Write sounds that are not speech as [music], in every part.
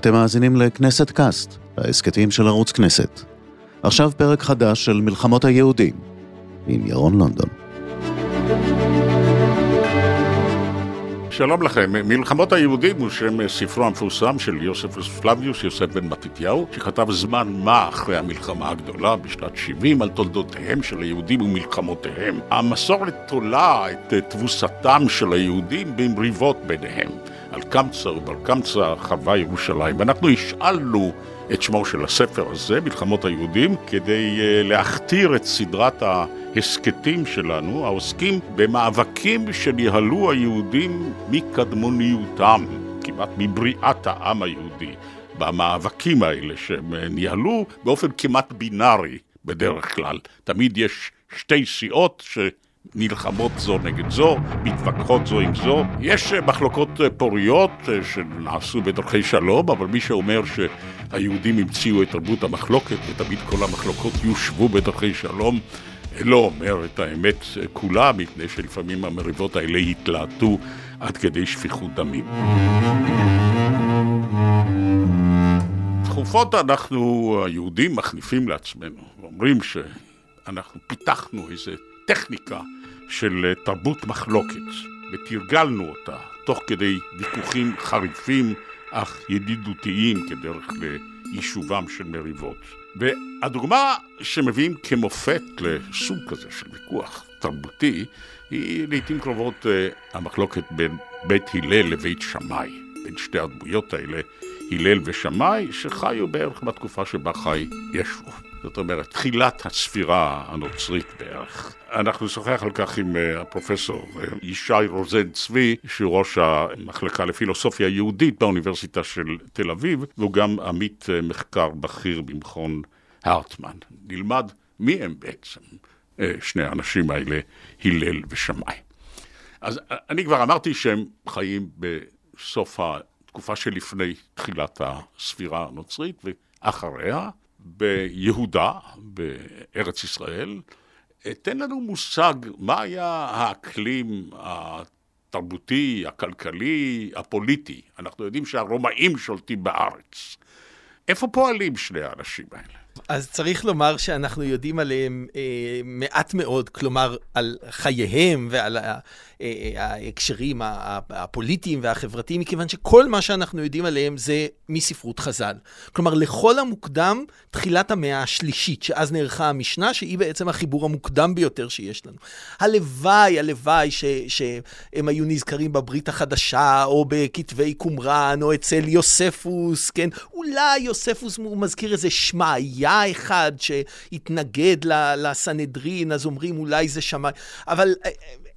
אתם מאזינים לכנסת קאסט, ההסכתים של ערוץ כנסת. עכשיו פרק חדש של מלחמות היהודים, עם ירון לונדון. שלום לכם, מלחמות היהודים הוא שם ספרו המפורסם של יוסף פלביוס, יוסף בן מתתיהו, שכתב זמן מה אחרי המלחמה הגדולה בשנת 70 על תולדותיהם של היהודים ומלחמותיהם. המסורת תולה את תבוסתם של היהודים במריבות ביניהם. על קמצא ובר קמצא חווה ירושלים. אנחנו השאלנו את שמו של הספר הזה, מלחמות היהודים, כדי uh, להכתיר את סדרת ההסכתים שלנו, העוסקים במאבקים שניהלו היהודים מקדמוניותם, כמעט מבריאת העם היהודי. במאבקים האלה שהם ניהלו באופן כמעט בינארי בדרך כלל. תמיד יש שתי סיעות ש... נלחמות זו נגד זו, מתווכחות זו עם זו. יש אה, מחלוקות אה, פוריות אה, שנעשו בדרכי שלום, אבל מי שאומר שהיהודים המציאו את תרבות המחלוקת ותמיד כל המחלוקות יושבו בדרכי שלום, לא אומר את האמת כולה, מפני שלפעמים המריבות האלה התלהטו עד כדי שפיכות דמים. תכופות אנחנו, היהודים, מחניפים לעצמנו, ואומרים שאנחנו פיתחנו איזה טכניקה של תרבות מחלוקת, ותרגלנו אותה תוך כדי ויכוחים חריפים אך ידידותיים כדרך ליישובם של מריבות. והדוגמה שמביאים כמופת לסוג כזה של ויכוח תרבותי היא לעיתים קרובות אה, המחלוקת בין בית הלל לבית שמאי, בין שתי הדמויות האלה, הלל ושמאי, שחיו בערך בתקופה שבה חי ישו. זאת אומרת, תחילת הספירה הנוצרית בערך. אנחנו נשוחח על כך עם אה, הפרופסור אה, ישי רוזן צבי, שהוא ראש המחלקה לפילוסופיה יהודית באוניברסיטה של תל אביב, והוא גם עמית אה, מחקר בכיר במכון הרטמן. נלמד מי הם בעצם שני האנשים האלה, הלל ושמאי. אז אני כבר אמרתי שהם חיים בסוף התקופה שלפני תחילת הספירה הנוצרית ואחריה. ביהודה, בארץ ישראל. תן לנו מושג מה היה האקלים התרבותי, הכלכלי, הפוליטי. אנחנו יודעים שהרומאים שולטים בארץ. איפה פועלים שני האנשים האלה? אז צריך לומר שאנחנו יודעים עליהם אה, מעט מאוד, כלומר, על חייהם ועל ה, אה, ההקשרים הפוליטיים והחברתיים, מכיוון שכל מה שאנחנו יודעים עליהם זה מספרות חז"ל. כלומר, לכל המוקדם, תחילת המאה השלישית, שאז נערכה המשנה, שהיא בעצם החיבור המוקדם ביותר שיש לנו. הלוואי, הלוואי ש, שהם היו נזכרים בברית החדשה, או בכתבי קומראן, או אצל יוספוס, כן? אולי יוספוס, הוא מזכיר איזה שמעיה אחד שהתנגד לסנהדרין, אז אומרים אולי זה שמאי, אבל... אה,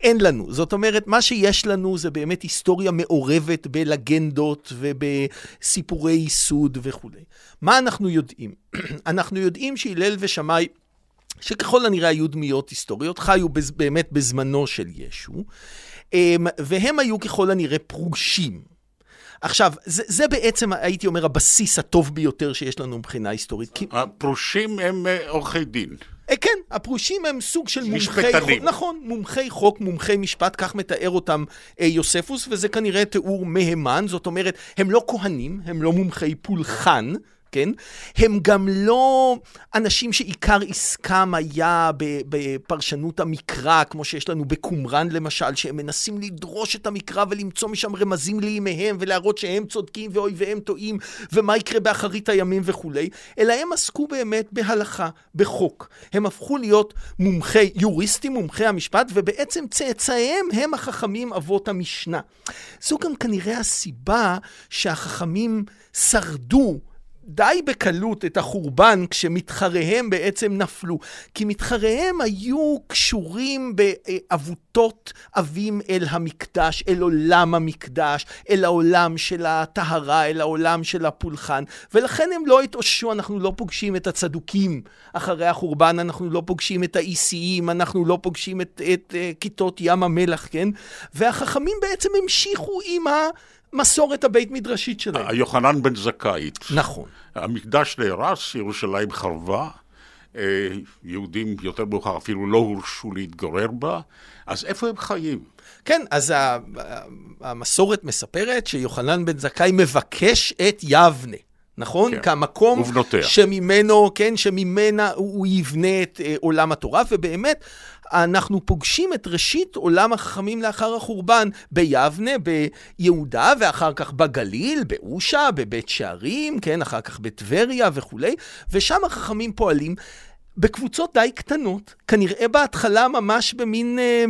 אין לנו. זאת אומרת, מה שיש לנו זה באמת היסטוריה מעורבת בלגנדות ובסיפורי ייסוד וכולי. מה אנחנו יודעים? [clears throat] אנחנו יודעים שהלל ושמאי, שככל הנראה היו דמיות היסטוריות, חיו בז, באמת בזמנו של ישו, אמ, והם היו ככל הנראה פרושים. עכשיו, זה, זה בעצם, הייתי אומר, הבסיס הטוב ביותר שיש לנו מבחינה היסטורית. הפרושים הם אה, עורכי דין. אה, כן, הפרושים הם סוג של מומחי חוק, נכון, מומחי חוק, מומחי משפט, כך מתאר אותם אה, יוספוס, וזה כנראה תיאור מהימן, זאת אומרת, הם לא כהנים, הם לא מומחי פולחן, כן? הם גם לא אנשים שעיקר עסקם היה בפרשנות המקרא, כמו שיש לנו בקומראן למשל, שהם מנסים לדרוש את המקרא ולמצוא משם רמזים לימיהם ולהראות שהם צודקים ואויביהם טועים, ומה יקרה באחרית הימים וכולי, אלא הם עסקו באמת בהלכה, בחוק. הם הפכו להיות מומחי, יוריסטים, מומחי המשפט, ובעצם צאצאיהם הם החכמים אבות המשנה. זו גם כנראה הסיבה שהחכמים שרדו די בקלות את החורבן כשמתחריהם בעצם נפלו. כי מתחריהם היו קשורים בעבותות אבים אל המקדש, אל עולם המקדש, אל העולם של הטהרה, אל העולם של הפולחן, ולכן הם לא התאוששו, אנחנו לא פוגשים את הצדוקים אחרי החורבן, אנחנו לא פוגשים את האיסיים, אנחנו לא פוגשים את, את, את אה, כיתות ים המלח, כן? והחכמים בעצם המשיכו עם ה... מסורת הבית מדרשית שלהם. יוחנן בן זכאית. נכון. המקדש נהרס, ירושלים חרבה. יהודים יותר מאוחר אפילו לא הורשו להתגורר בה, אז איפה הם חיים? כן, אז המסורת מספרת שיוחנן בן זכאי מבקש את יבנה. נכון? כן, כמקום ובנותיה. שממנו, כן, שממנה הוא יבנה את אה, עולם התורה, ובאמת, אנחנו פוגשים את ראשית עולם החכמים לאחר החורבן ביבנה, ביהודה, ואחר כך בגליל, באושה, בבית שערים, כן, אחר כך בטבריה וכולי, ושם החכמים פועלים. בקבוצות די קטנות, כנראה בהתחלה ממש במין, אה,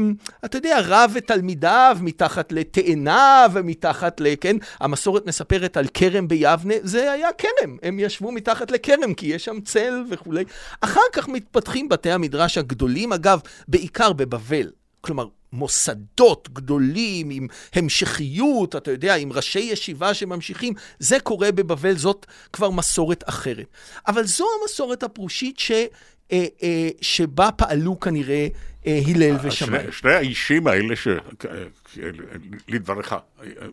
אתה יודע, רב ותלמידיו, מתחת לתאנה ומתחת ל... כן, המסורת מספרת על כרם ביבנה, זה היה כרם, הם ישבו מתחת לכרם כי יש שם צל וכולי. אחר כך מתפתחים בתי המדרש הגדולים, אגב, בעיקר בבבל. כלומר, מוסדות גדולים עם המשכיות, אתה יודע, עם ראשי ישיבה שממשיכים, זה קורה בבבל, זאת כבר מסורת אחרת. אבל זו המסורת הפרושית ש... אה, אה, שבה פעלו כנראה אה, הלל ושמאי. שני, שני האישים האלה, שלדבריך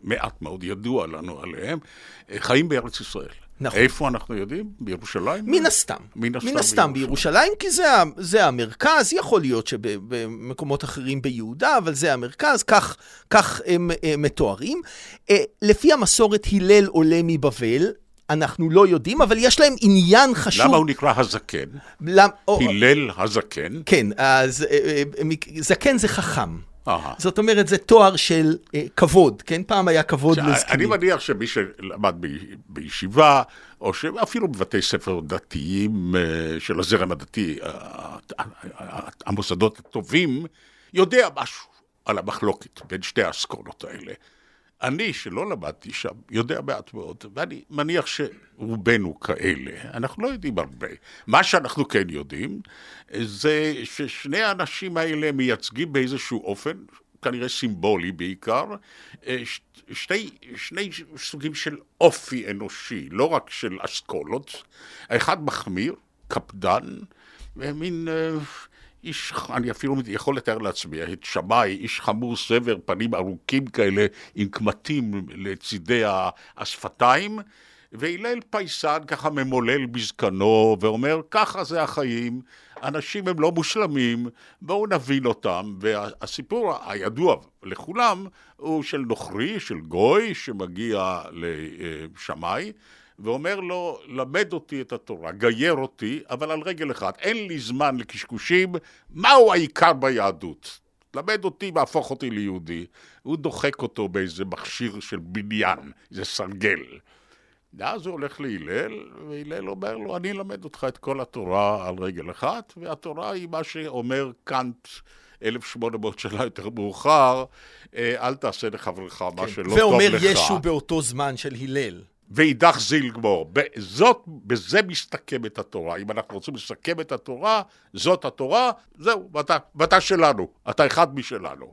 מעט מאוד ידוע לנו עליהם, חיים בארץ ישראל. נכון. איפה אנחנו יודעים? בירושלים? מן הסתם. מן הסתם, מן הסתם בירושלים, כי זה, זה המרכז, יכול להיות שבמקומות אחרים ביהודה, אבל זה המרכז, כך, כך הם, הם מתוארים. לפי המסורת, הלל עולה מבבל, אנחנו לא יודעים, אבל יש להם עניין חשוב. למה הוא נקרא הזקן? למ... הלל הזקן? כן, אז אה, אה, זקן זה חכם. Aha. זאת אומרת, זה תואר של אה, כבוד, כן? פעם היה כבוד לזקנים. אני מניח שמי שלמד ב, בישיבה, או אפילו בבתי ספר דתיים אה, של הזרם הדתי, המוסדות הטובים, יודע משהו על המחלוקת בין שתי האסכולות האלה. אני, שלא למדתי שם, יודע מעט מאוד, ואני מניח שרובנו כאלה. אנחנו לא יודעים הרבה. מה שאנחנו כן יודעים, זה ששני האנשים האלה מייצגים באיזשהו אופן, כנראה סימבולי בעיקר, שתי, שני סוגים של אופי אנושי, לא רק של אסכולות. האחד מחמיר, קפדן, מין... איש, אני אפילו יכול לתאר לעצמי, את שמאי, איש חמור סבר, פנים ארוכים כאלה, עם קמטים לצידי השפתיים, והלל פייסן ככה ממולל בזקנו, ואומר, ככה זה החיים, אנשים הם לא מושלמים, בואו נבין אותם. והסיפור הידוע לכולם הוא של נוכרי, של גוי, שמגיע לשמאי, ואומר לו, למד אותי את התורה, גייר אותי, אבל על רגל אחת, אין לי זמן לקשקושים, מהו העיקר ביהדות? למד אותי והפוך אותי ליהודי. הוא דוחק אותו באיזה מכשיר של בניין, איזה סרגל. ואז הוא הולך להלל, והלל אומר לו, אני אלמד אותך את כל התורה על רגל אחת, והתורה היא מה שאומר קאנט 1800 שנה יותר מאוחר, אה, אל תעשה לחברך מה כן. שלא טוב לך. ואומר ישו באותו זמן של הלל. ואידך זיל גמור. בזאת, בזה מסתכמת התורה. אם אנחנו רוצים לסכם את התורה, זאת התורה, זהו, ואתה, ואתה שלנו, אתה אחד משלנו.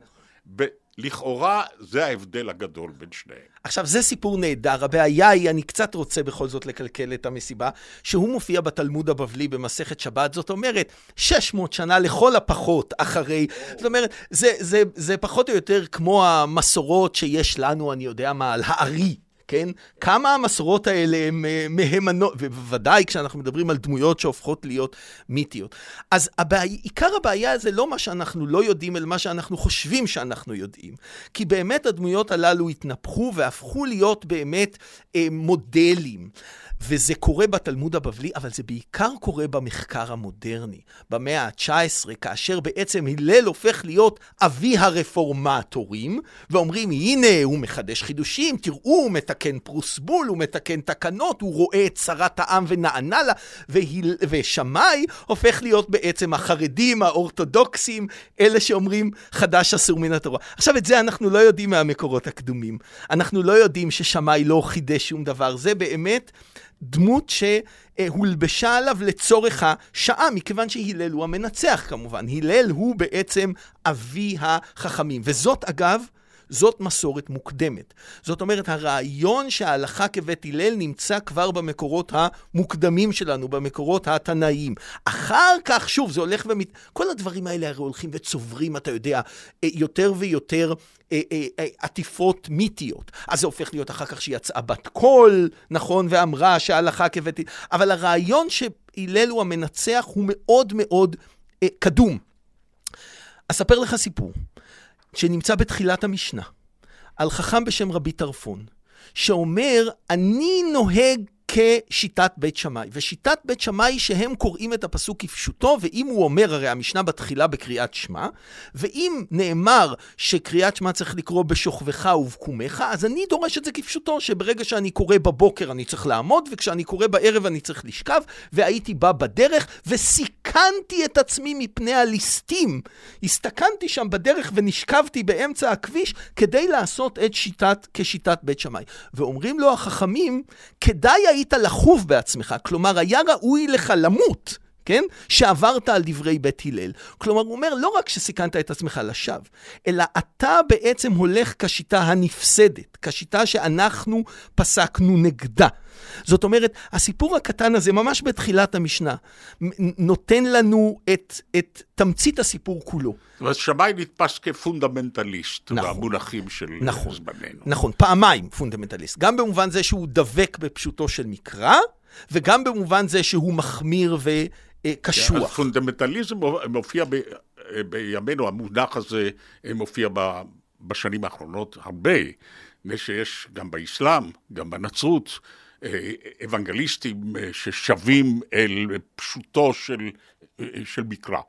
ב- לכאורה זה ההבדל הגדול בין שניהם. עכשיו, זה סיפור נהדר. הבעיה היא, אני קצת רוצה בכל זאת לקלקל את המסיבה, שהוא מופיע בתלמוד הבבלי במסכת שבת, זאת אומרת, 600 שנה לכל הפחות אחרי. זאת אומרת, זה, זה, זה פחות או יותר כמו המסורות שיש לנו, אני יודע מה, על הארי. כן? כמה המסורות האלה הן אה, מהימנות, ובוודאי כשאנחנו מדברים על דמויות שהופכות להיות מיתיות. אז הבעיה, עיקר הבעיה זה לא מה שאנחנו לא יודעים, אלא מה שאנחנו חושבים שאנחנו יודעים. כי באמת הדמויות הללו התנפחו והפכו להיות באמת אה, מודלים. וזה קורה בתלמוד הבבלי, אבל זה בעיקר קורה במחקר המודרני, במאה ה-19, כאשר בעצם הלל הופך להיות אבי הרפורמטורים, ואומרים, הנה, הוא מחדש חידושים, תראו, הוא מתקן פרוסבול, הוא מתקן תקנות, הוא רואה את צרת העם ונענה לה, והיל... ושמאי הופך להיות בעצם החרדים, האורתודוקסים, אלה שאומרים, חדש אסור מן התורה. עכשיו, את זה אנחנו לא יודעים מהמקורות הקדומים. אנחנו לא יודעים ששמאי לא חידש שום דבר. זה באמת... דמות שהולבשה עליו לצורך השעה, מכיוון שהלל הוא המנצח כמובן. הלל הוא בעצם אבי החכמים. וזאת, אגב, זאת מסורת מוקדמת. זאת אומרת, הרעיון שההלכה כבית הלל נמצא כבר במקורות המוקדמים שלנו, במקורות התנאיים. אחר כך, שוב, זה הולך ומת... כל הדברים האלה הרי הולכים וצוברים, אתה יודע, אה, יותר ויותר אה, אה, עטיפות מיתיות. אז זה הופך להיות אחר כך שיצאה בת קול, נכון, ואמרה שההלכה כבית... אבל הרעיון שהלל הוא המנצח הוא מאוד מאוד קדום. אספר לך סיפור. שנמצא בתחילת המשנה, על חכם בשם רבי טרפון, שאומר, אני נוהג כשיטת בית שמאי. ושיטת בית שמאי שהם קוראים את הפסוק כפשוטו, ואם הוא אומר, הרי המשנה בתחילה בקריאת שמע, ואם נאמר שקריאת שמע צריך לקרוא בשוכבך ובקומך, אז אני דורש את זה כפשוטו, שברגע שאני קורא בבוקר אני צריך לעמוד, וכשאני קורא בערב אני צריך לשכב, והייתי בא בדרך, וסיכנתי את עצמי מפני הליסטים. הסתכנתי שם בדרך ונשכבתי באמצע הכביש כדי לעשות את שיטת, כשיטת בית שמאי. ואומרים לו החכמים, כדאי היית לחוב בעצמך, כלומר, היה ראוי לך למות. כן? שעברת על דברי בית הלל. כלומר, הוא אומר, לא רק שסיכנת את עצמך לשווא, אלא אתה בעצם הולך כשיטה הנפסדת, כשיטה שאנחנו פסקנו נגדה. זאת אומרת, הסיפור הקטן הזה, ממש בתחילת המשנה, נותן לנו את, את תמצית הסיפור כולו. זאת אומרת, שמאי נתפס כפונדמנטליסט נכון, במונחים של נכון, זמננו. נכון, פעמיים פונדמנטליסט. גם במובן זה שהוא דבק בפשוטו של מקרא, וגם במובן זה שהוא מחמיר וקשוח. כן, פונדמנטליזם מופיע ב, בימינו, המונח הזה מופיע בשנים האחרונות הרבה, מפני שיש גם באסלאם, גם בנצרות, אה, אוונגליסטים אה, ששבים אל פשוטו של, אה, של מקרא.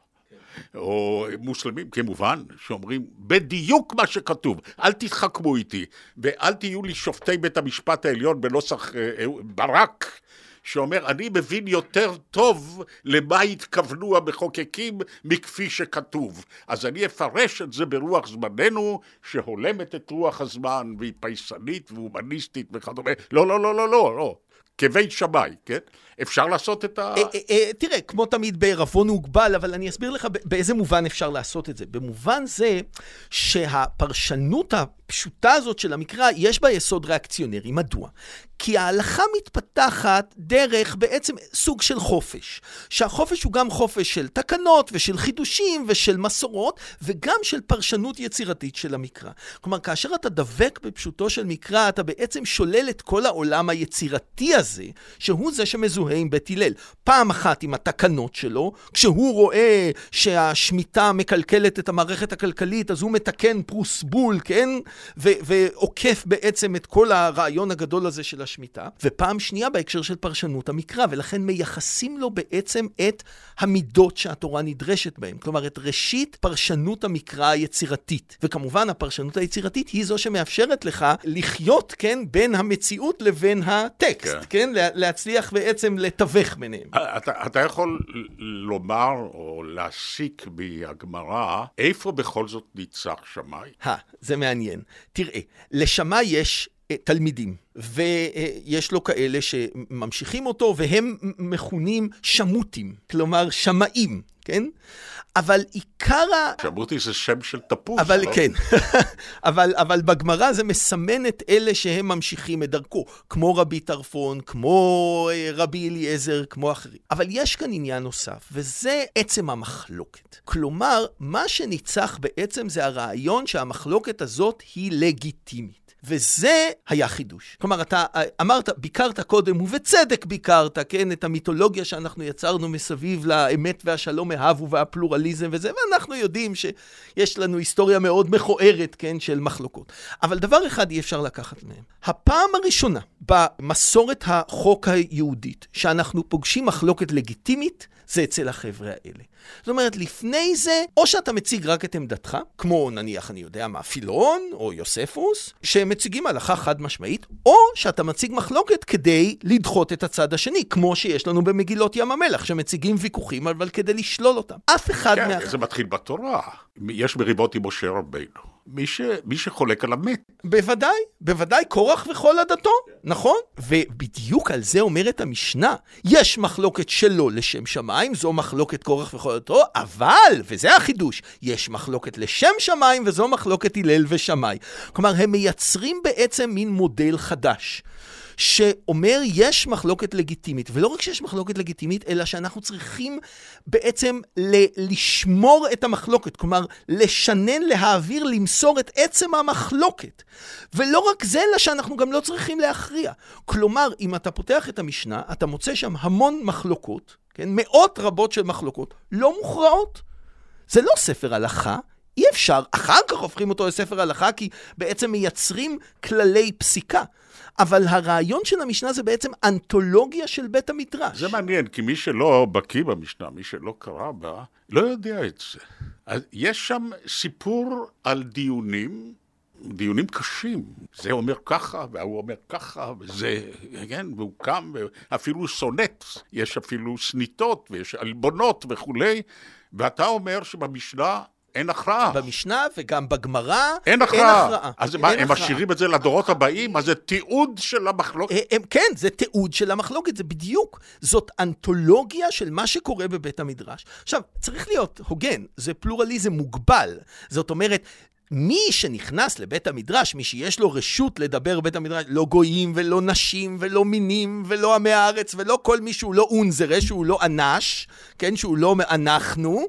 או מוסלמים כמובן, שאומרים בדיוק מה שכתוב, אל תתחכמו איתי ואל תהיו לי שופטי בית המשפט העליון בנוסח ברק שאומר, אני מבין יותר טוב למה התכוונו המחוקקים מכפי שכתוב. אז אני אפרש את זה ברוח זמננו, שהולמת את רוח הזמן, והיא פייסנית והומניסטית וכדומה. לא, לא, לא, לא, לא, לא. כבית שמאי, כן? אפשר לעשות את ה... אה, אה, אה, תראה, כמו תמיד בערבון מוגבל, אבל אני אסביר לך באיזה מובן אפשר לעשות את זה. במובן זה שהפרשנות הפשוטה הזאת של המקרא, יש בה יסוד ריאקציונרי. מדוע? כי ההלכה מתפתחת דרך בעצם סוג של חופש. שהחופש הוא גם חופש של תקנות ושל חידושים ושל מסורות, וגם של פרשנות יצירתית של המקרא. כלומר, כאשר אתה דבק בפשוטו של מקרא, אתה בעצם שולל את כל העולם היצירתי הזה, שהוא זה שמזוהה עם בית הלל. פעם אחת עם התקנות שלו, כשהוא רואה שהשמיטה מקלקלת את המערכת הכלכלית, אז הוא מתקן פרוס בול, ועוקף בעצם את כל הרעיון הגדול הזה של השמיטה, ופעם שנייה בהקשר של פרשנות המקרא, ולכן מייחסים לו בעצם את המידות שהתורה נדרשת בהן. כלומר, את ראשית פרשנות המקרא היצירתית. וכמובן, הפרשנות היצירתית היא זו שמאפשרת לך לחיות, כן, בין המציאות לבין הטקסט, כן? כן? להצליח בעצם לתווך ביניהם. אתה, אתה יכול לומר או להסיק מהגמרא, איפה בכל זאת ניצח שמאי? זה מעניין. תראה, לשמאי יש אה, תלמידים, ויש לו כאלה שממשיכים אותו, והם מכונים שמוטים, כלומר שמאים, כן? אבל עיקר ה... שמוטי זה שם של תפוס, אבל לא? כן, [laughs] אבל, אבל בגמרא זה מסמן את אלה שהם ממשיכים את דרכו, כמו רבי טרפון, כמו אה, רבי אליעזר, כמו אחרים. אבל יש כאן עניין נוסף, וזה עצם המחלוקת. כלומר, מה שניצח בעצם זה הרעיון שהמחלוקת הזאת היא לגיטימית. וזה היה חידוש. כלומר, אתה אמרת, ביקרת קודם, ובצדק ביקרת, כן, את המיתולוגיה שאנחנו יצרנו מסביב לאמת והשלום אהבו והפלורליזם וזה, ואנחנו יודעים שיש לנו היסטוריה מאוד מכוערת, כן, של מחלוקות. אבל דבר אחד אי אפשר לקחת מהם. הפעם הראשונה במסורת החוק היהודית, שאנחנו פוגשים מחלוקת לגיטימית, זה אצל החבר'ה האלה. זאת אומרת, לפני זה, או שאתה מציג רק את עמדתך, כמו נניח, אני יודע מה, פילון או יוספוס, שמציגים הלכה חד משמעית, או שאתה מציג מחלוקת כדי לדחות את הצד השני, כמו שיש לנו במגילות ים המלח, שמציגים ויכוחים, אבל כדי לשלול אותם. אף אחד כן, מה... זה מתחיל בתורה. יש מריבות עם משה רבינו. מי, ש, מי שחולק על המת. בוודאי, בוודאי, קורח וכל עדתו, נכון? ובדיוק על זה אומרת המשנה, יש מחלוקת שלא לשם שמיים, זו מחלוקת קורח וכל עדתו, אבל, וזה החידוש, יש מחלוקת לשם שמיים וזו מחלוקת הלל ושמאי. כלומר, הם מייצרים בעצם מין מודל חדש. שאומר יש מחלוקת לגיטימית, ולא רק שיש מחלוקת לגיטימית, אלא שאנחנו צריכים בעצם ל- לשמור את המחלוקת, כלומר, לשנן, להעביר, למסור את עצם המחלוקת. ולא רק זה, אלא שאנחנו גם לא צריכים להכריע. כלומר, אם אתה פותח את המשנה, אתה מוצא שם המון מחלוקות, כן? מאות רבות של מחלוקות, לא מוכרעות. זה לא ספר הלכה, אי אפשר, אחר כך הופכים אותו לספר הלכה, כי בעצם מייצרים כללי פסיקה. אבל הרעיון של המשנה זה בעצם אנתולוגיה של בית המדרש. זה מעניין, כי מי שלא בקיא במשנה, מי שלא קרא בה, לא יודע את זה. יש שם סיפור על דיונים, דיונים קשים. זה אומר ככה, והוא אומר ככה, וזה, כן, והוא קם, ואפילו סונט, יש אפילו סניטות, ויש עלבונות וכולי, ואתה אומר שבמשנה אין הכרעה. במשנה וגם בגמרא אין הכרעה. אז מה, הם משאירים את זה לדורות הבאים? אז זה תיעוד של המחלוקת? אה, הם, כן, זה תיעוד של המחלוקת, זה בדיוק. זאת אנתולוגיה של מה שקורה בבית המדרש. עכשיו, צריך להיות הוגן, זה פלורליזם מוגבל. זאת אומרת, מי שנכנס לבית המדרש, מי שיש לו רשות לדבר בבית המדרש, לא גויים ולא נשים ולא מינים ולא עמי הארץ ולא כל מי שהוא לא אונזרה, שהוא לא אנש, כן, שהוא לא אנחנו,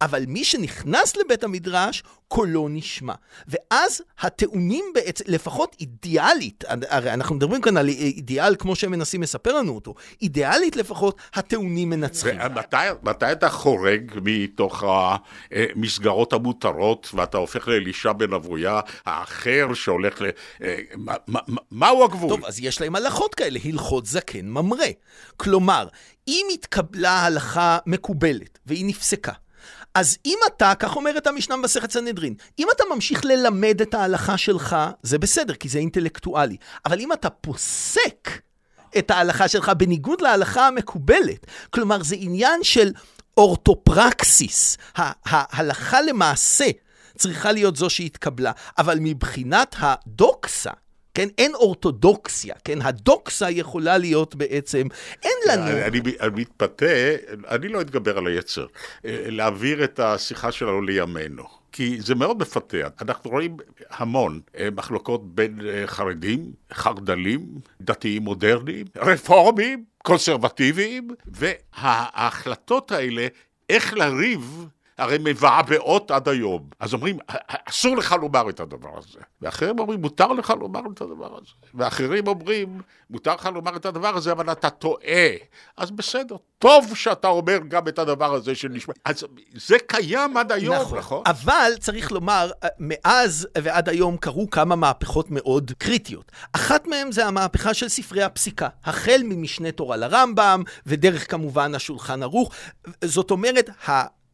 אבל מי שנכנס לבית המדרש, קולו נשמע. ואז הטיעונים בעצם, לפחות אידיאלית, הרי אנחנו מדברים כאן על אידיאל כמו שהם מנסים לספר לנו אותו, אידיאלית לפחות, הטיעונים מנצחים. ומתי אתה חורג מתוך המסגרות המותרות, ואתה הופך לאלישע בן אבויה האחר שהולך ל... אה, מהו הגבול? טוב, אז יש להם הלכות כאלה, הלכות זקן ממרא. כלומר, אם התקבלה הלכה מקובלת, והיא נפסקה, אז אם אתה, כך אומרת המשנה במסכת סנהדרין, אם אתה ממשיך ללמד את ההלכה שלך, זה בסדר, כי זה אינטלקטואלי. אבל אם אתה פוסק את ההלכה שלך בניגוד להלכה המקובלת, כלומר, זה עניין של אורתופרקסיס, ההלכה למעשה צריכה להיות זו שהתקבלה, אבל מבחינת הדוקסה, כן? אין אורתודוקסיה, כן? הדוקסה יכולה להיות בעצם, אין לנו... אני, אני, אני מתפתה, אני לא אתגבר על היצר, אה, להעביר את השיחה שלנו לימינו. כי זה מאוד מפתה. אנחנו רואים המון אה, מחלוקות בין אה, חרדים, חרד"לים, דתיים מודרניים, רפורמים, קונסרבטיביים, וההחלטות האלה, איך לריב הרי מבעבעות עד היום. אז אומרים, אסור לך לומר את הדבר הזה. ואחרים אומרים, מותר לך לומר את הדבר הזה. ואחרים אומרים, מותר לך לומר את הדבר הזה, אבל אתה טועה. אז בסדר, טוב שאתה אומר גם את הדבר הזה שנשמע. אז זה קיים עד היום, נכון? נכון? אבל צריך לומר, מאז ועד היום קרו כמה מהפכות מאוד קריטיות. אחת מהן זה המהפכה של ספרי הפסיקה, החל ממשנה תורה לרמב"ם, ודרך כמובן השולחן ערוך. זאת אומרת,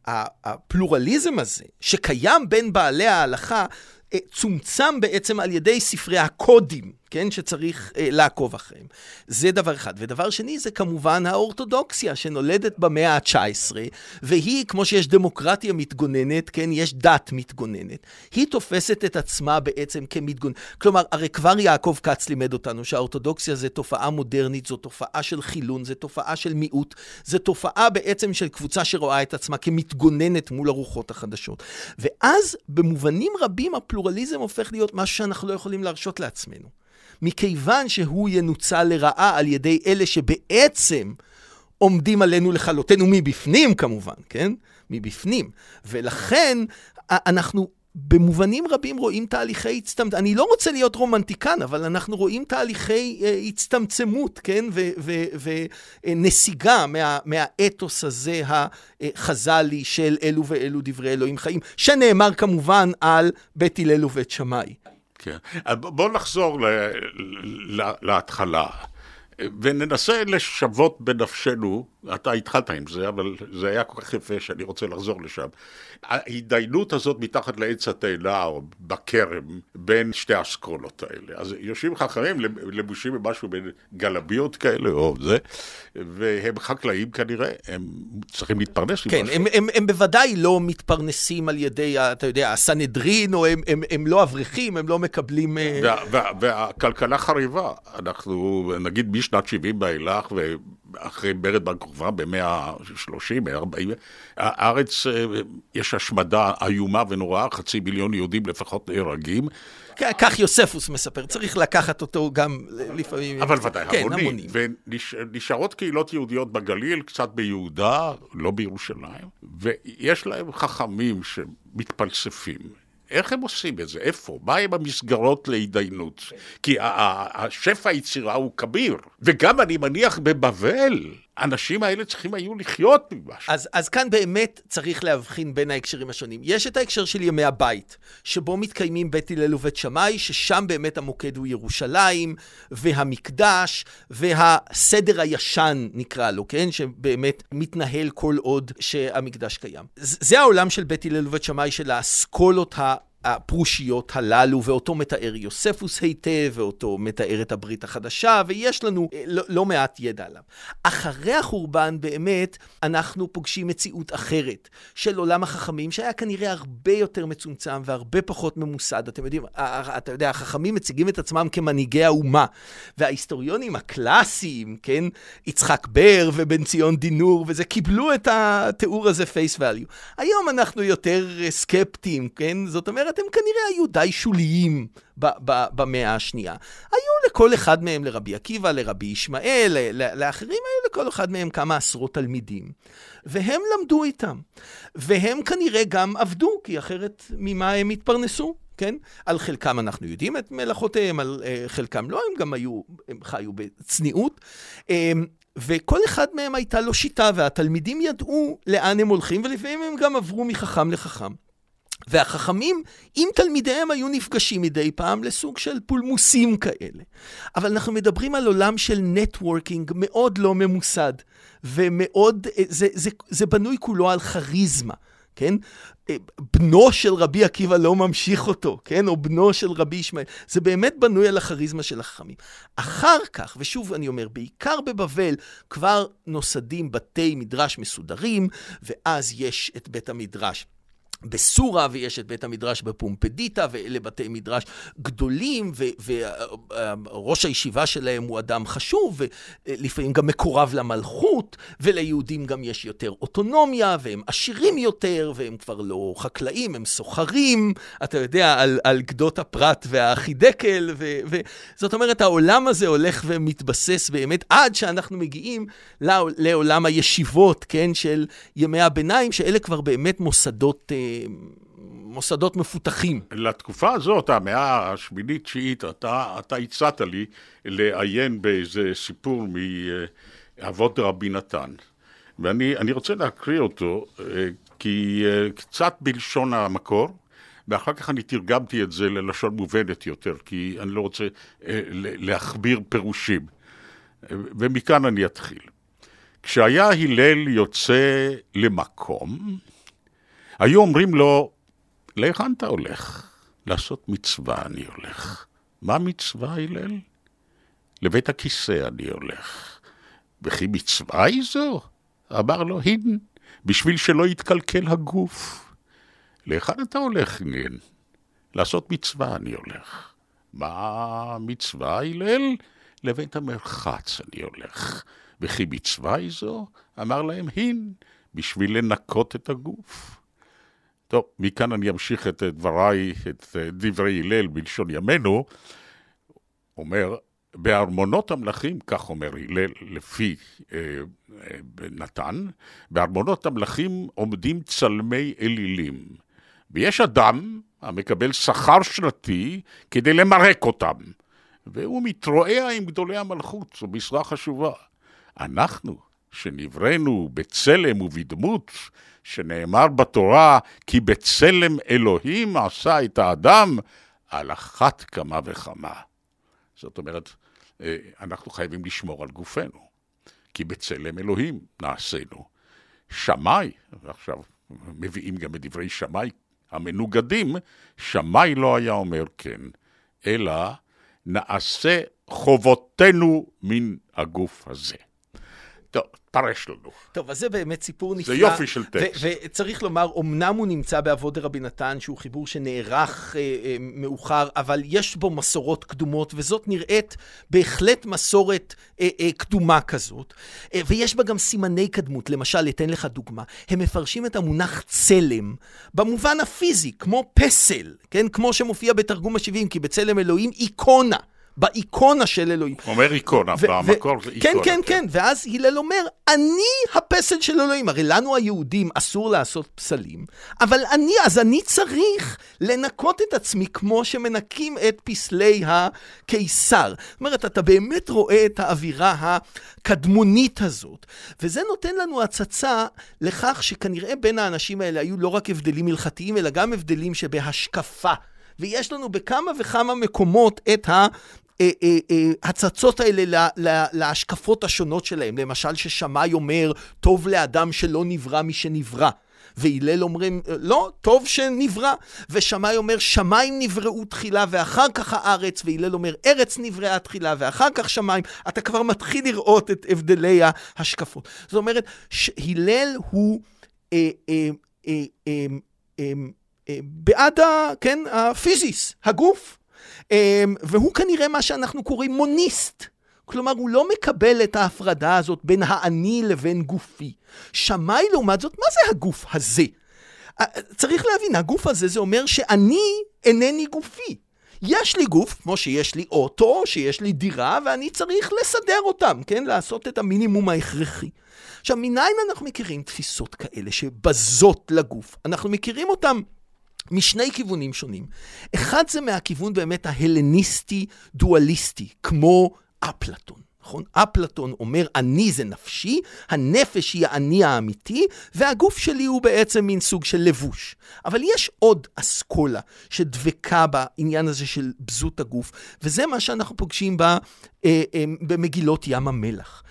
הפלורליזם הזה, שקיים בין בעלי ההלכה, אה, צומצם בעצם על ידי ספרי הקודים, כן, שצריך אה, לעקוב אחריהם. זה דבר אחד. ודבר שני, זה כמובן האורתודוקסיה, שנולדת במאה ה-19, והיא, כמו שיש דמוקרטיה מתגוננת, כן, יש דת מתגוננת. היא תופסת את עצמה בעצם כמתגוננת. כלומר, הרי כבר יעקב כץ לימד אותנו שהאורתודוקסיה זה תופעה מודרנית, זו תופעה של חילון, זו תופעה של מיעוט, זו תופעה בעצם של קבוצה שרואה את עצמה כמתגוננת מול הרוחות החדשות. ואז, במובנים רבים, הפלורליזם הופך להיות משהו שאנחנו לא יכולים להרשות לעצמנו. מכיוון שהוא ינוצל לרעה על ידי אלה שבעצם עומדים עלינו לכלותנו מבפנים כמובן, כן? מבפנים. ולכן אנחנו במובנים רבים רואים תהליכי הצטמצמות. אני לא רוצה להיות רומנטיקן, אבל אנחנו רואים תהליכי uh, הצטמצמות, כן? ונסיגה מה, מהאתוס הזה החז"לי של אלו ואלו דברי אלוהים חיים, שנאמר כמובן על בית הלל ובית שמאי. כן. בואו נחזור ל, ל, להתחלה. וננסה לשוות בנפשנו, אתה התחלת עם זה, אבל זה היה כל כך יפה שאני רוצה לחזור לשם. ההתדיינות הזאת מתחת לעץ התאנה או בכרם בין שתי האסכולות האלה. אז יושבים חכמים לבושים במשהו בין גלביות כאלה או זה, והם חקלאים כנראה, הם צריכים להתפרנס כן, הם, הם, הם בוודאי לא מתפרנסים על ידי, אתה יודע, הסנהדרין, או הם, הם, הם לא אברכים, הם לא מקבלים... אה, וה, וה, והכלכלה חריבה. אנחנו, נגיד, משנת 70 ואילך, ואחרי מרד בר כוכבא במאה ה-30, 40, הארץ, אה, יש השמדה איומה ונוראה, חצי מיליון יהודים לפחות נהרגים. כך יוספוס מספר, צריך לקחת אותו גם לפעמים... אבל ודאי, כן, המונים. המונים. ונשארות קהילות יהודיות בגליל, קצת ביהודה, לא בירושלים, ויש להם חכמים שמתפלספים. איך הם עושים את זה? איפה? מה הם המסגרות להתדיינות? כי השפע היצירה הוא כביר. וגם, אני מניח, בבבל, האנשים האלה צריכים היו לחיות ממשהו. אז, אז כאן באמת צריך להבחין בין ההקשרים השונים. יש את ההקשר של ימי הבית, שבו מתקיימים בית הלל ובית שמאי, ששם באמת המוקד הוא ירושלים, והמקדש, והסדר הישן נקרא לו, כן? שבאמת מתנהל כל עוד שהמקדש קיים. זה העולם של בית הלל ובית שמאי, של האסכולות ה... הפרושיות הללו, ואותו מתאר יוספוס היטב, ואותו מתאר את הברית החדשה, ויש לנו אה, לא, לא מעט ידע עליו. אחרי החורבן, באמת, אנחנו פוגשים מציאות אחרת של עולם החכמים, שהיה כנראה הרבה יותר מצומצם והרבה פחות ממוסד. אתם יודעים, אתה יודע, החכמים מציגים את עצמם כמנהיגי האומה, וההיסטוריונים הקלאסיים, כן, יצחק בר ובן ציון דינור, וזה, קיבלו את התיאור הזה פייס ואליו. היום אנחנו יותר סקפטיים, כן? זאת אומרת, אומרת, הם כנראה היו די שוליים במאה השנייה. היו לכל אחד מהם, לרבי עקיבא, לרבי ישמעאל, לאחרים היו לכל אחד מהם כמה עשרות תלמידים. והם למדו איתם. והם כנראה גם עבדו, כי אחרת ממה הם התפרנסו? כן? על חלקם אנחנו יודעים את מלאכותיהם, על uh, חלקם לא, הם גם היו, הם חיו בצניעות. Um, וכל אחד מהם הייתה לו שיטה, והתלמידים ידעו לאן הם הולכים, ולפעמים הם גם עברו מחכם לחכם. והחכמים עם תלמידיהם היו נפגשים מדי פעם לסוג של פולמוסים כאלה. אבל אנחנו מדברים על עולם של נטוורקינג מאוד לא ממוסד, ומאוד, זה, זה, זה בנוי כולו על כריזמה. כן? בנו של רבי עקיבא לא ממשיך אותו, כן? או בנו של רבי ישמעאל. זה באמת בנוי על הכריזמה של החכמים. אחר כך, ושוב אני אומר, בעיקר בבבל, כבר נוסדים בתי מדרש מסודרים, ואז יש את בית המדרש. בסורה, ויש את בית המדרש בפומפדיטה, ואלה בתי מדרש גדולים, וראש הישיבה שלהם הוא אדם חשוב, ולפעמים גם מקורב למלכות, וליהודים גם יש יותר אוטונומיה, והם עשירים יותר, והם כבר לא חקלאים, הם סוחרים, אתה יודע, על, על גדות הפרת והחידקל, ו, וזאת אומרת, העולם הזה הולך ומתבסס באמת עד שאנחנו מגיעים לעולם הישיבות, כן, של ימי הביניים, שאלה כבר באמת מוסדות... מוסדות מפותחים. לתקופה הזאת, המאה השמינית-תשיעית, אתה, אתה הצעת לי לעיין באיזה סיפור מאבות רבי נתן. ואני רוצה להקריא אותו, אה, כי אה, קצת בלשון המקור, ואחר כך אני תרגמתי את זה ללשון מובנת יותר, כי אני לא רוצה אה, להכביר פירושים. ומכאן אני אתחיל. כשהיה הלל יוצא למקום, היו אומרים לו, להיכן אתה הולך? לעשות מצווה אני הולך. מה מצווה, הלל? לבית הכיסא אני הולך. וכי מצווה היא זו? אמר לו, הן, בשביל שלא יתקלקל הגוף. להיכן אתה הולך, נין? לעשות מצווה אני הולך. מה מצווה, הלל? לבית המרחץ אני הולך. וכי מצווה היא זו? אמר להם, הן, בשביל לנקות את הגוף. טוב, מכאן אני אמשיך את דבריי, את דברי הלל בלשון ימינו. אומר, בארמונות המלכים, כך אומר הלל לפי אה, אה, נתן, בארמונות המלכים עומדים צלמי אלילים. ויש אדם המקבל שכר שנתי כדי למרק אותם, והוא מתרועע עם גדולי המלכות, זו משרה חשובה. אנחנו, שנבראנו בצלם ובדמות, שנאמר בתורה, כי בצלם אלוהים עשה את האדם, על אחת כמה וכמה. זאת אומרת, אה, אנחנו חייבים לשמור על גופנו, כי בצלם אלוהים נעשינו. שמאי, ועכשיו מביאים גם את דברי שמאי המנוגדים, שמאי לא היה אומר כן, אלא נעשה חובותינו מן הגוף הזה. טוב, פרש לנו. טוב, אז זה באמת סיפור נפלא. זה יופי של טקסט. וצריך לומר, אמנם הוא נמצא באבות דרבי נתן, שהוא חיבור שנערך אה, אה, מאוחר, אבל יש בו מסורות קדומות, וזאת נראית בהחלט מסורת אה, אה, קדומה כזאת. אה, ויש בה גם סימני קדמות. למשל, אתן לך דוגמה. הם מפרשים את המונח צלם במובן הפיזי, כמו פסל, כן? כמו שמופיע בתרגום השבעים, כי בצלם אלוהים איקונה. באיקונה של אלוהים. הוא אומר איקונה, במקור זה כן, איקונה. כן, כן, כן, ואז הלל אומר, אני הפסל של אלוהים. הרי לנו היהודים אסור לעשות פסלים, אבל אני, אז אני צריך לנקות את עצמי כמו שמנקים את פסלי הקיסר. זאת אומרת, אתה באמת רואה את האווירה הקדמונית הזאת, וזה נותן לנו הצצה לכך שכנראה בין האנשים האלה היו לא רק הבדלים הלכתיים, אלא גם הבדלים שבהשקפה. ויש לנו בכמה וכמה מקומות את אה, אה, אה, הצצות האלה להשקפות השונות שלהם. למשל, ששמאי אומר, טוב לאדם שלא נברא משנברא. והלל אומרים, לא, טוב שנברא. ושמאי אומר, שמיים נבראו תחילה ואחר כך הארץ, והלל אומר, ארץ נבראה תחילה ואחר כך שמיים. אתה כבר מתחיל לראות את הבדלי ההשקפות. זאת אומרת, הלל הוא אה, אה, אה, אה, אה, בעד, ה, כן, הפיזיס, הגוף. אמ, והוא כנראה מה שאנחנו קוראים מוניסט. כלומר, הוא לא מקבל את ההפרדה הזאת בין האני לבין גופי. שמאי, לעומת זאת, מה זה הגוף הזה? צריך להבין, הגוף הזה זה אומר שאני אינני גופי. יש לי גוף, כמו שיש לי אוטו, שיש לי דירה, ואני צריך לסדר אותם, כן? לעשות את המינימום ההכרחי. עכשיו, מניין אנחנו מכירים תפיסות כאלה שבזות לגוף? אנחנו מכירים אותם משני כיוונים שונים. אחד זה מהכיוון באמת ההלניסטי-דואליסטי, כמו אפלטון. נכון? אפלטון אומר, אני זה נפשי, הנפש היא האני האמיתי, והגוף שלי הוא בעצם מין סוג של לבוש. אבל יש עוד אסכולה שדבקה בעניין הזה של בזות הגוף, וזה מה שאנחנו פוגשים בה, אה, אה, במגילות ים המלח.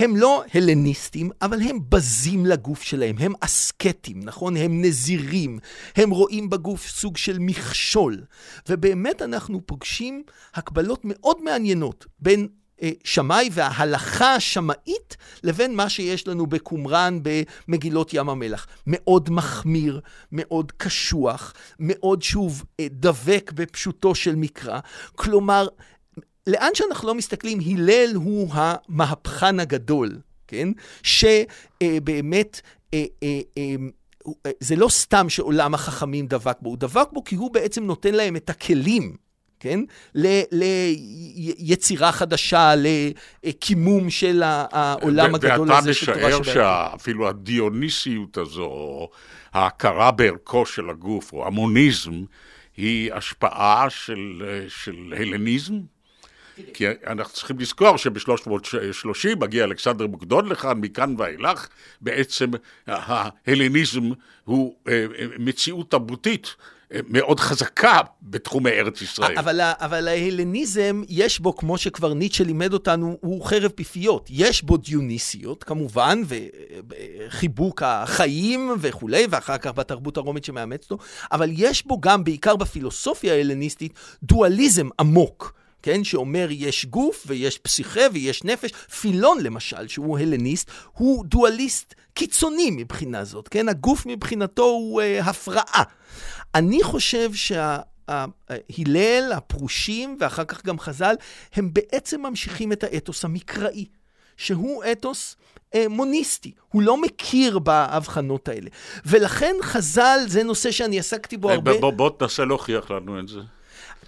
הם לא הלניסטים, אבל הם בזים לגוף שלהם, הם אסקטים, נכון? הם נזירים, הם רואים בגוף סוג של מכשול. ובאמת אנחנו פוגשים הקבלות מאוד מעניינות בין אה, שמאי וההלכה השמאית לבין מה שיש לנו בקומראן במגילות ים המלח. מאוד מחמיר, מאוד קשוח, מאוד שוב אה, דבק בפשוטו של מקרא. כלומר, לאן שאנחנו לא מסתכלים, הלל הוא המהפכן הגדול, כן? שבאמת, אה, אה, אה, זה לא סתם שעולם החכמים דבק בו, הוא דבק בו כי הוא בעצם נותן להם את הכלים. כן? ליצירה חדשה, לקימום של העולם הגדול הזה של תורה שבעצם. ואתה משער שאפילו הדיוניסיות הזו, ההכרה בערכו של הגוף, או המוניזם, היא השפעה של, של הלניזם? כי אנחנו צריכים לזכור שב-330 מגיע אלכסנדר מוקדון לכאן, מכאן ואילך, בעצם ההלניזם הוא אה, מציאות תרבותית. אה, מאוד חזקה בתחומי ארץ ישראל. אבל, אבל ההלניזם, יש בו, כמו שכבר ניטשה לימד אותנו, הוא חרב פיפיות. יש בו דיוניסיות, כמובן, וחיבוק החיים וכולי, ואחר כך בתרבות הרומית שמאמצת אותו, אבל יש בו גם, בעיקר בפילוסופיה ההלניסטית, דואליזם עמוק. כן? שאומר יש גוף ויש פסיכה ויש נפש. פילון למשל, שהוא הלניסט, הוא דואליסט קיצוני מבחינה זאת, כן? הגוף מבחינתו הוא uh, הפרעה. אני חושב שה... הלל, הפרושים ואחר כך גם חז"ל, הם בעצם ממשיכים את האתוס המקראי, שהוא אתוס אה, מוניסטי. הוא לא מכיר בהבחנות האלה. ולכן חז"ל, זה נושא שאני עסקתי בו הרבה... בוא, בוא תנסה להוכיח לנו את זה.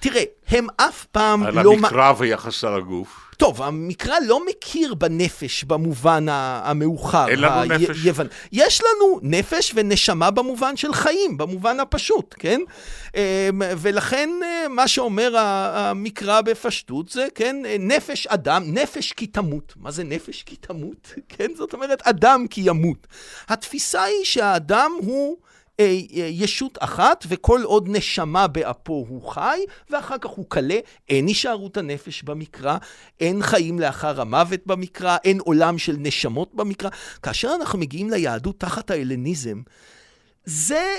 תראה, הם אף פעם על לא... על המקרא ויחס על הגוף. טוב, המקרא לא מכיר בנפש במובן המאוחר. אין לנו ה- נפש. יוון. יש לנו נפש ונשמה במובן של חיים, במובן הפשוט, כן? אמ, ולכן אה, מה שאומר המקרא בפשטות זה, כן, נפש אדם, נפש כי תמות. מה זה נפש כי תמות? [laughs] כן, זאת אומרת, אדם כי ימות. התפיסה היא שהאדם הוא... אה, אה, ישות אחת, וכל עוד נשמה באפו הוא חי, ואחר כך הוא כלה, אין הישארות הנפש במקרא, אין חיים לאחר המוות במקרא, אין עולם של נשמות במקרא. כאשר אנחנו מגיעים ליהדות תחת ההלניזם, זה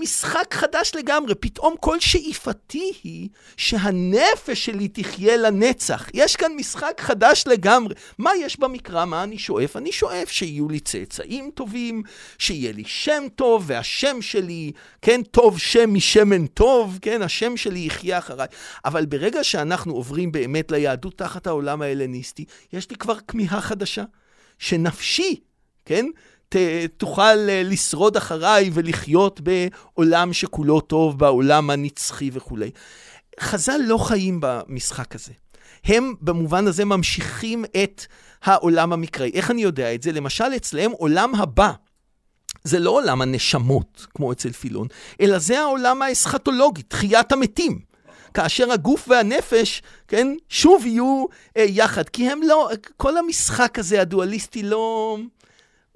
משחק חדש לגמרי. פתאום כל שאיפתי היא שהנפש שלי תחיה לנצח. יש כאן משחק חדש לגמרי. מה יש במקרא? מה אני שואף? אני שואף שיהיו לי צאצאים טובים, שיהיה לי שם טוב, והשם שלי, כן, טוב שם משמן טוב, כן, השם שלי יחיה אחריי. אבל ברגע שאנחנו עוברים באמת ליהדות תחת העולם ההלניסטי, יש לי כבר כמיהה חדשה, שנפשי, כן? ת, תוכל אה, לשרוד אחריי ולחיות בעולם שכולו טוב, בעולם הנצחי וכולי. חז"ל לא חיים במשחק הזה. הם במובן הזה ממשיכים את העולם המקראי. איך אני יודע את זה? למשל, אצלם עולם הבא. זה לא עולם הנשמות, כמו אצל פילון, אלא זה העולם האסכטולוגי, תחיית המתים. כאשר הגוף והנפש, כן, שוב יהיו אה, יחד. כי הם לא, כל המשחק הזה, הדואליסטי, לא...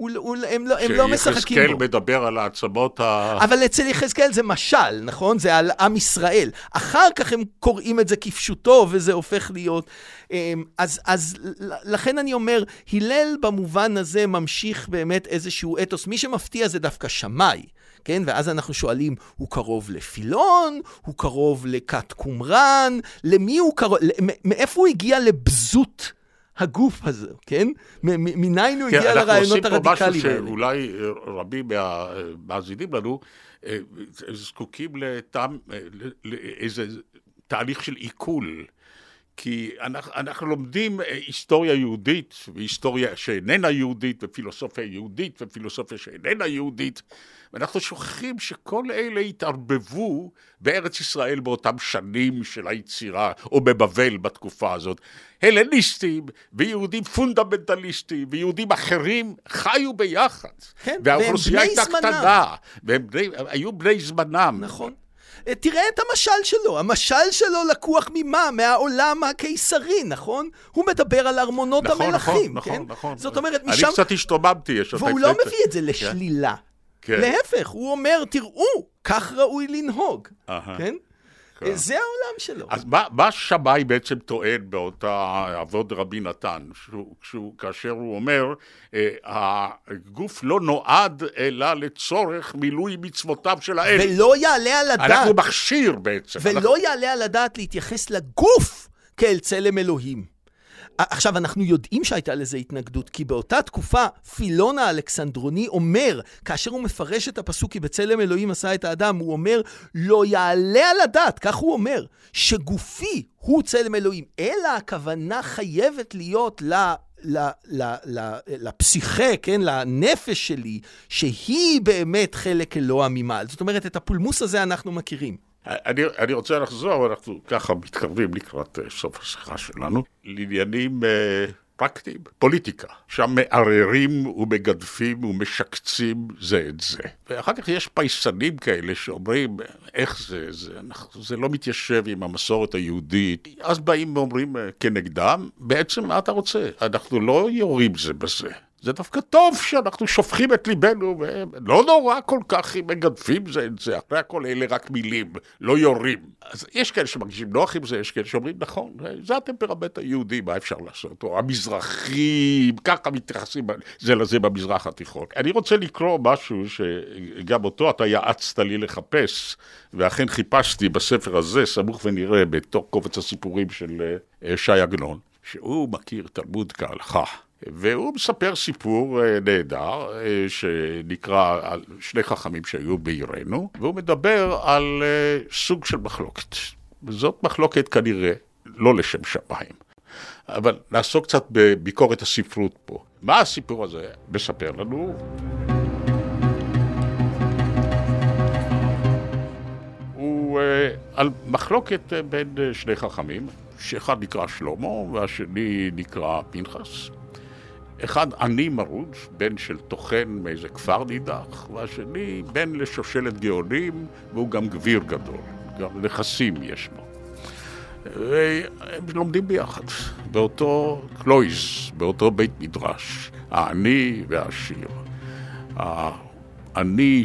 הוא, הוא, הם, לא, הם לא משחקים בו. שיחזקאל מדבר על העצמות ה... אבל אצל יחזקאל זה משל, נכון? זה על עם ישראל. אחר כך הם קוראים את זה כפשוטו, וזה הופך להיות... אמ, אז, אז לכן אני אומר, הלל במובן הזה ממשיך באמת איזשהו אתוס. מי שמפתיע זה דווקא שמאי. כן? ואז אנחנו שואלים, הוא קרוב לפילון? הוא קרוב לכת קומראן? למי הוא קרוב? מאיפה הוא הגיע לבזות הגוף הזה, כן? מניין הוא כן, הגיע לרעיונות הרדיקליים האלה. אנחנו עושים פה משהו שאולי רבים מהמאזינים לנו אה, זקוקים לטעם, אה, לאיזה תהליך של עיכול. כי אנחנו, אנחנו לומדים אה, היסטוריה יהודית, והיסטוריה שאיננה יהודית, ופילוסופיה יהודית, ופילוסופיה שאיננה יהודית, ואנחנו שוכחים שכל אלה התערבבו בארץ ישראל באותם שנים של היצירה, או בבבל בתקופה הזאת. הלניסטים ויהודים פונדמנטליסטים ויהודים אחרים חיו ביחד. כן, והאוכלוסייה הייתה קטנה, והם בני, היו בני זמנם. נכון. אה, תראה את המשל שלו, המשל שלו לקוח ממה? מהעולם הקיסרי, נכון? הוא מדבר על ארמונות נכון, המלכים, נכון, כן? נכון, נכון. זאת אומרת, משם... אני קצת השתוממתי, יש והוא לא מביא את זה לשלילה. כן. להפך, הוא אומר, תראו, כך ראוי לנהוג, כן? כן. זה העולם שלו. אז מה, מה שמאי בעצם טוען באותה אבות רבי נתן, שהוא, שהוא, כאשר הוא אומר, אה, הגוף לא נועד אלא לצורך מילוי מצוותיו של האל. ולא יעלה על הדעת. אנחנו מכשיר בעצם. ולא אנחנו... יעלה על הדעת להתייחס לגוף כאל צלם אלוהים. עכשיו, אנחנו יודעים שהייתה לזה התנגדות, כי באותה תקופה פילון האלכסנדרוני אומר, כאשר הוא מפרש את הפסוק כי בצלם אלוהים עשה את האדם, הוא אומר, לא יעלה על הדעת, כך הוא אומר, שגופי הוא צלם אלוהים, אלא הכוונה חייבת להיות ל... לפסיכה, כן, לנפש שלי, שהיא באמת חלק אלוה ממעל. זאת אומרת, את הפולמוס הזה אנחנו מכירים. אני, אני רוצה לחזור, אנחנו ככה מתקרבים לקראת uh, סוף השיחה שלנו, לעניינים uh, פרקטיים, פוליטיקה, שם מערערים ומגדפים ומשקצים זה את זה. ואחר כך יש פייסנים כאלה שאומרים, איך זה, זה, אנחנו, זה לא מתיישב עם המסורת היהודית. אז באים ואומרים uh, כנגדם, בעצם מה אתה רוצה? אנחנו לא יורים זה בזה. זה דווקא טוב שאנחנו שופכים את ליבנו, ולא נורא כל כך אם מגדפים זה את זה, אחרי הכל אלה רק מילים, לא יורים. אז יש כאלה שמרגישים נוח עם זה, יש כאלה שאומרים, נכון, זה הטמפרמנט היהודי, מה אפשר לעשות? או המזרחים, ככה מתייחסים זה לזה במזרח התיכון. אני רוצה לקרוא משהו שגם אותו אתה יעצת לי לחפש, ואכן חיפשתי בספר הזה, סמוך ונראה, בתוך קובץ הסיפורים של אה, ש"י עגנון, שהוא מכיר תלמוד כהלכה. והוא מספר סיפור אה, נהדר, אה, שנקרא על שני חכמים שהיו בעירנו, והוא מדבר על אה, סוג של מחלוקת. וזאת מחלוקת כנראה לא לשם שמיים. אבל נעסוק קצת בביקורת הספרות פה. מה הסיפור הזה מספר לנו? הוא על מחלוקת בין שני חכמים, שאחד נקרא שלמה והשני נקרא פנחס. אחד עני מרוד, בן של טוחן מאיזה כפר נידח, והשני בן לשושלת גאונים, והוא גם גביר גדול, גם נכסים יש לו. והם לומדים ביחד, באותו קלויז, באותו בית מדרש, העני והעשיר. העני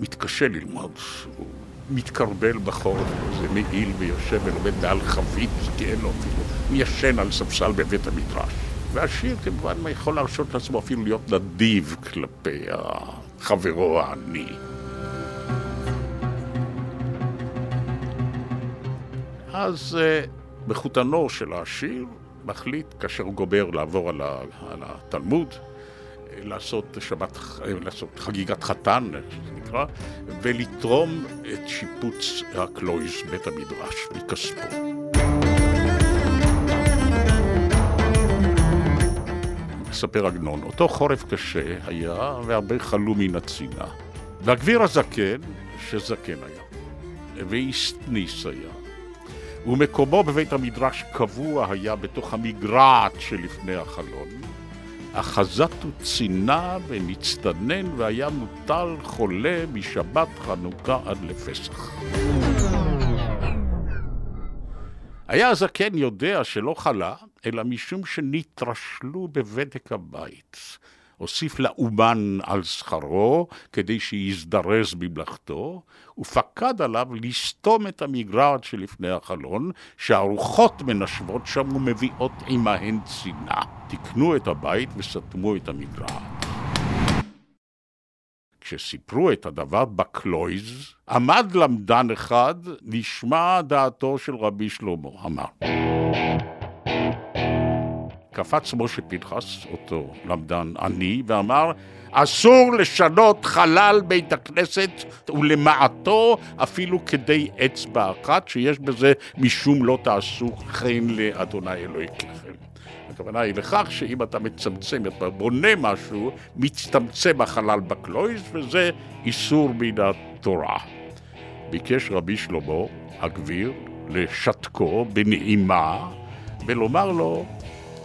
מתקשה ללמוד. הוא מתקרבל בחורף, זה מעיל ויושב ולומד מעל חבית, כי אין לו אפילו, הוא ישן על ספסל בבית המדרש. והשיר כמובן יכול להרשות לעצמו אפילו להיות נדיב כלפי חברו העני. אז אה, בחותנו של העשיר מחליט, כאשר הוא גומר לעבור על, התלמוד, לעשות שבת, לעשות חגיגת חתן, שזה נקרא, ולתרום את שיפוץ הקלויז, בית המדרש, מכספו. מספר עגנון, אותו חורף קשה היה והרבה חלו מן הצינה. והגביר הזקן, שזקן היה, ואיסטניס היה, ומקומו בבית המדרש קבוע היה בתוך המגרעת שלפני החלון. אחזת הוא צינה ונצטנן והיה מוטל חולה משבת חנוכה עד לפסח. היה הזקן יודע שלא חלה, אלא משום שנתרשלו בבדק הבית. הוסיף לאומן על שכרו כדי שיזדרז במלאכתו, ופקד עליו לסתום את המגרעת שלפני החלון, שהרוחות מנשבות שם ומביאות עמהן צינה. תיקנו את הבית וסתמו את המגרעת. כשסיפרו את הדבר בקלויז, עמד למדן אחד, נשמע דעתו של רבי שלמה, אמר. קפץ משה פנחס, אותו למדן עני, ואמר, אסור לשנות חלל בית הכנסת ולמעטו אפילו כדי אצבע אחת, שיש בזה משום לא תעשו חן לאדוני אלוהיכם. הכוונה היא לכך שאם אתה מצמצם, אתה בונה משהו, מצטמצם החלל בקלויז, וזה איסור מן התורה. ביקש רבי שלמה, הגביר, לשתקו בנעימה, ולומר לו,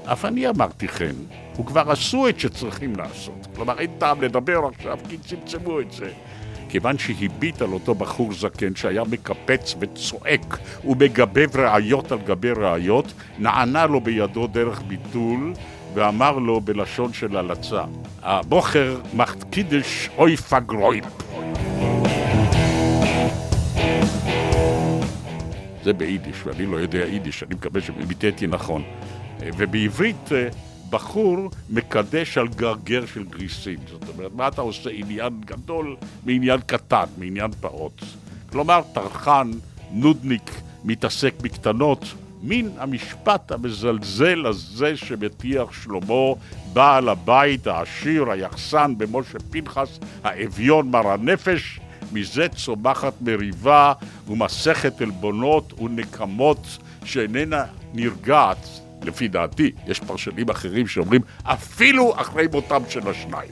אף אני אמרתי כן, וכבר עשו את שצריכים לעשות. כלומר, אין טעם לדבר עכשיו, כי צמצמו את זה. כיוון שהביט על אותו בחור זקן שהיה מקפץ וצועק ומגבב ראיות על גבי ראיות, נענה לו בידו דרך ביטול ואמר לו בלשון של הלצה, הבוכר מחט קידש אוי פגרויפ. זה ביידיש, ואני לא יודע יידיש, אני מקווה שביטאתי נכון. ובעברית אה, בחור מקדש על גרגר של גריסים. זאת אומרת, מה אתה עושה עניין גדול מעניין קטן, מעניין פעוט. כלומר, טרחן, נודניק, מתעסק בקטנות, מין המשפט המזלזל הזה שמטיח שלמה, בעל הבית, העשיר, היחסן במשה פנחס, האביון מר הנפש, מזה צומחת מריבה ומסכת עלבונות ונקמות שאיננה נרגעת לפי דעתי, יש פרשנים אחרים שאומרים אפילו אחרי מותם של השניים.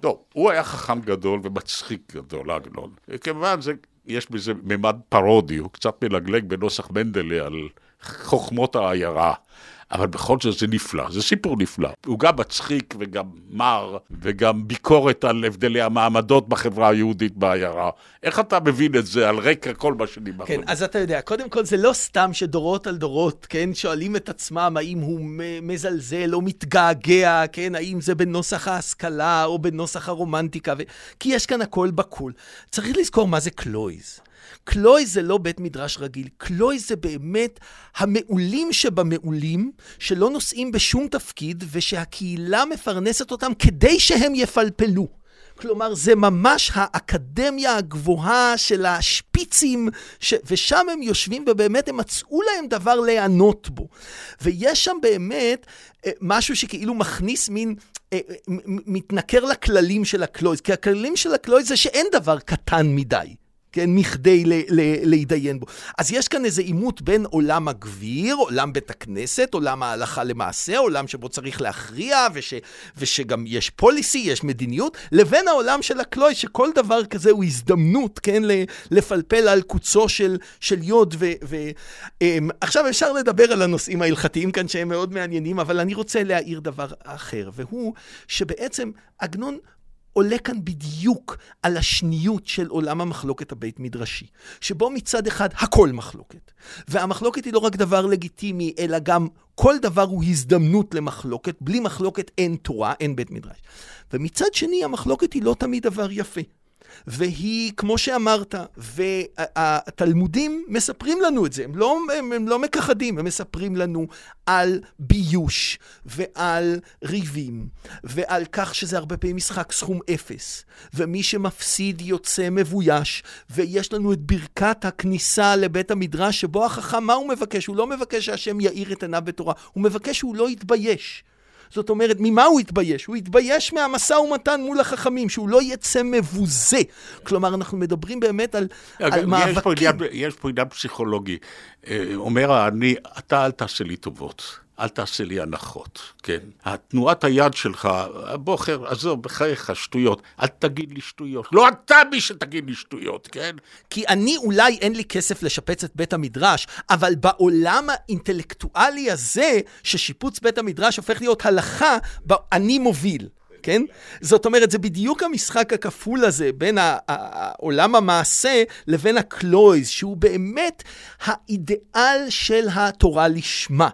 טוב, הוא היה חכם גדול ומצחיק גדול, עגנון. כמובן, זה, יש בזה ממד פרודי, הוא קצת מלגלג בנוסח מנדלה על חוכמות העיירה. אבל בכל זאת זה נפלא, זה סיפור נפלא. הוא גם מצחיק וגם מר, וגם ביקורת על הבדלי המעמדות בחברה היהודית בעיירה. איך אתה מבין את זה על רקע כל מה שדיברנו? כן, אז אתה יודע, קודם כל זה לא סתם שדורות על דורות, כן, שואלים את עצמם האם הוא מזלזל או מתגעגע, כן, האם זה בנוסח ההשכלה או בנוסח הרומנטיקה, ו... כי יש כאן הכל בקול. צריך לזכור מה זה קלויז. קלוי זה לא בית מדרש רגיל, קלוי זה באמת המעולים שבמעולים, שלא נושאים בשום תפקיד, ושהקהילה מפרנסת אותם כדי שהם יפלפלו. כלומר, זה ממש האקדמיה הגבוהה של השפיצים, ש... ושם הם יושבים ובאמת הם מצאו להם דבר להיענות בו. ויש שם באמת אה, משהו שכאילו מכניס מין, אה, מתנכר לכללים של הקלויז, כי הכללים של הקלויז זה שאין דבר קטן מדי. כן, מכדי להתדיין בו. אז יש כאן איזה עימות בין עולם הגביר, עולם בית הכנסת, עולם ההלכה למעשה, עולם שבו צריך להכריע, וש, ושגם יש פוליסי, יש מדיניות, לבין העולם של הקלוי, שכל דבר כזה הוא הזדמנות, כן, לפלפל על קוצו של, של יוד. ו, ו, um, עכשיו אפשר לדבר על הנושאים ההלכתיים כאן, שהם מאוד מעניינים, אבל אני רוצה להעיר דבר אחר, והוא שבעצם עגנון עולה כאן בדיוק על השניות של עולם המחלוקת הבית מדרשי, שבו מצד אחד הכל מחלוקת, והמחלוקת היא לא רק דבר לגיטימי, אלא גם כל דבר הוא הזדמנות למחלוקת, בלי מחלוקת אין תורה, אין בית מדרש. ומצד שני, המחלוקת היא לא תמיד דבר יפה. והיא, כמו שאמרת, והתלמודים מספרים לנו את זה, הם לא, הם, הם לא מכחדים, הם מספרים לנו על ביוש ועל ריבים ועל כך שזה הרבה פעמים משחק סכום אפס, ומי שמפסיד יוצא מבויש, ויש לנו את ברכת הכניסה לבית המדרש, שבו החכם, מה הוא מבקש? הוא לא מבקש שהשם יאיר את עיניו בתורה, הוא מבקש שהוא לא יתבייש. זאת אומרת, ממה הוא התבייש? הוא התבייש מהמשא ומתן מול החכמים, שהוא לא יצא מבוזה. כלומר, אנחנו מדברים באמת על, אגב, על מאבקים. יש פה, עניין, יש פה עניין פסיכולוגי. אה, אומר אני, אתה אל תעשה לי טובות. אל תעשה לי הנחות, כן? התנועת היד שלך, בוחר, עזוב, בחייך, שטויות. אל תגיד לי שטויות. לא אתה מי שתגיד לי שטויות, כן? כי אני אולי אין לי כסף לשפץ את בית המדרש, אבל בעולם האינטלקטואלי הזה, ששיפוץ בית המדרש הופך להיות הלכה, אני מוביל. כן? זאת אומרת, זה בדיוק המשחק הכפול הזה בין עולם המעשה לבין הקלויז, שהוא באמת האידיאל של התורה לשמה.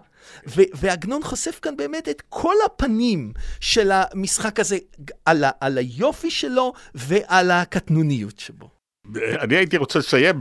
ועגנון חושף כאן באמת את כל הפנים של המשחק הזה, על, ה- על היופי שלו ועל הקטנוניות שבו. אני הייתי רוצה לסיים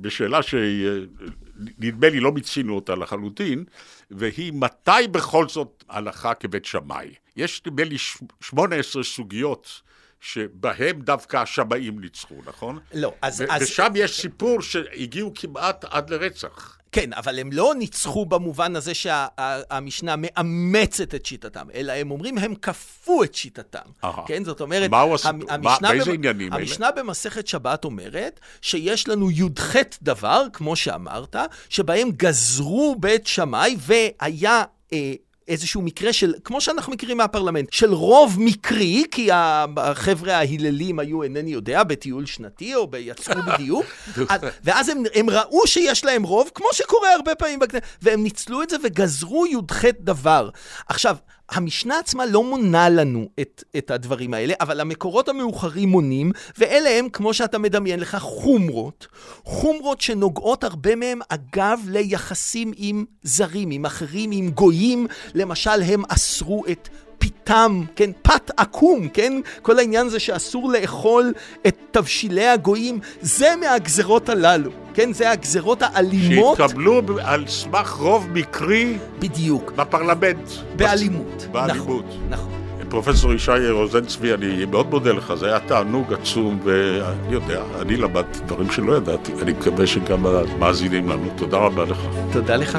בשאלה שנדמה לי לא מיצינו אותה לחלוטין, והיא מתי בכל זאת הלכה כבית שמאי? יש נדמה לי 18 סוגיות שבהם דווקא השמאים ניצחו, נכון? לא, אז... ו- אז... ושם יש סיפור שהגיעו כמעט עד לרצח. כן, אבל הם לא ניצחו במובן הזה שהמשנה שה, מאמצת את שיטתם, אלא הם אומרים, הם כפו את שיטתם. Aha. כן, זאת אומרת... הסיפור? מה, באיזה עניינים אלה? המשנה במסכת שבת אומרת שיש לנו י"ח דבר, כמו שאמרת, שבהם גזרו בית שמאי והיה... אה, איזשהו מקרה של, כמו שאנחנו מכירים מהפרלמנט, של רוב מקרי, כי החבר'ה ההיללים היו, אינני יודע, בטיול שנתי או יצאו [laughs] בדיוק, ואז הם, הם ראו שיש להם רוב, כמו שקורה הרבה פעמים בכנסת, והם ניצלו את זה וגזרו י"ח דבר. עכשיו, המשנה עצמה לא מונה לנו את, את הדברים האלה, אבל המקורות המאוחרים מונים, ואלה הם, כמו שאתה מדמיין לך, חומרות. חומרות שנוגעות הרבה מהם, אגב, ליחסים עם זרים, עם אחרים, עם גויים. למשל, הם אסרו את פיתם, כן, פת עקום, כן? כל העניין הזה שאסור לאכול את תבשילי הגויים, זה מהגזרות הללו, כן? זה הגזרות האלימות. שהתקבלו על סמך רוב מקרי. בדיוק. בפרלמנט. באלימות. באלימות. נכון, נכון. פרופסור ישי רוזנצבי, אני מאוד מודה לך, זה היה תענוג עצום, ואני יודע, אני למדתי דברים שלא ידעתי, אני מקווה שגם המאזינים לנו. תודה רבה לך. תודה לך.